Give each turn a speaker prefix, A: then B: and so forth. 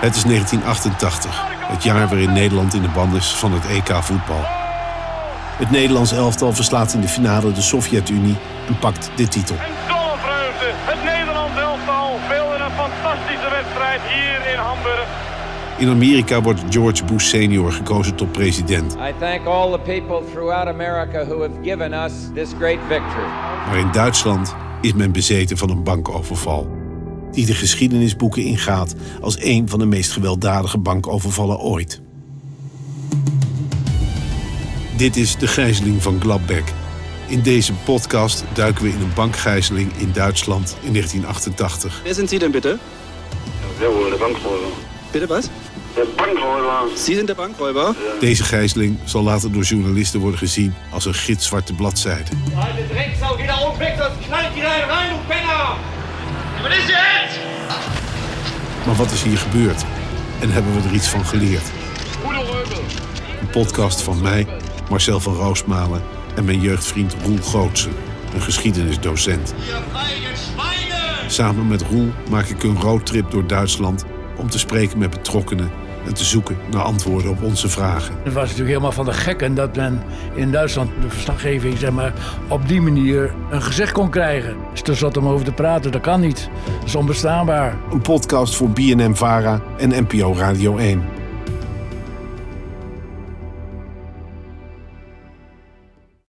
A: Het is 1988, het jaar waarin Nederland in de band is van het EK voetbal. Het Nederlands elftal verslaat in de finale de Sovjet-Unie en pakt de titel.
B: En dolle vreugde. Het Nederlands elftal speelde een fantastische wedstrijd hier in Hamburg.
A: In Amerika wordt George Bush senior gekozen tot president.
C: I thank all the people throughout America who have given us this great victory.
A: Maar in Duitsland is men bezeten van een bankoverval. Die de geschiedenisboeken ingaat als een van de meest gewelddadige bankovervallen ooit. Dit is de gijzeling van Gladbeck. In deze podcast duiken we in een bankgijzeling in Duitsland in 1988.
D: Wer sind Sie denn bitte?
E: Jawohl, der Bankräuber.
D: Bitte was?
E: Der Bankräuber.
D: Sie sind der Bankräuber?
A: Deze gijzeling zal later door journalisten worden gezien als een gitzwarte bladzijde.
B: Alte Drecksau, geh da oben weg, sonst knallt die Was ist jetzt?
A: Maar wat is hier gebeurd? En hebben we er iets van geleerd? Een podcast van mij, Marcel van Roosmalen en mijn jeugdvriend Roel Gootsen, een geschiedenisdocent. Samen met Roel maak ik een roadtrip door Duitsland om te spreken met betrokkenen en te zoeken naar antwoorden op onze vragen.
F: Het was natuurlijk helemaal van de gekken dat men in Duitsland de verslaggeving zeg maar, op die manier een gezicht kon krijgen. Dus er zat om over te praten, dat kan niet. Dat is onbestaanbaar.
A: Een podcast voor BNM Vara en NPO Radio 1.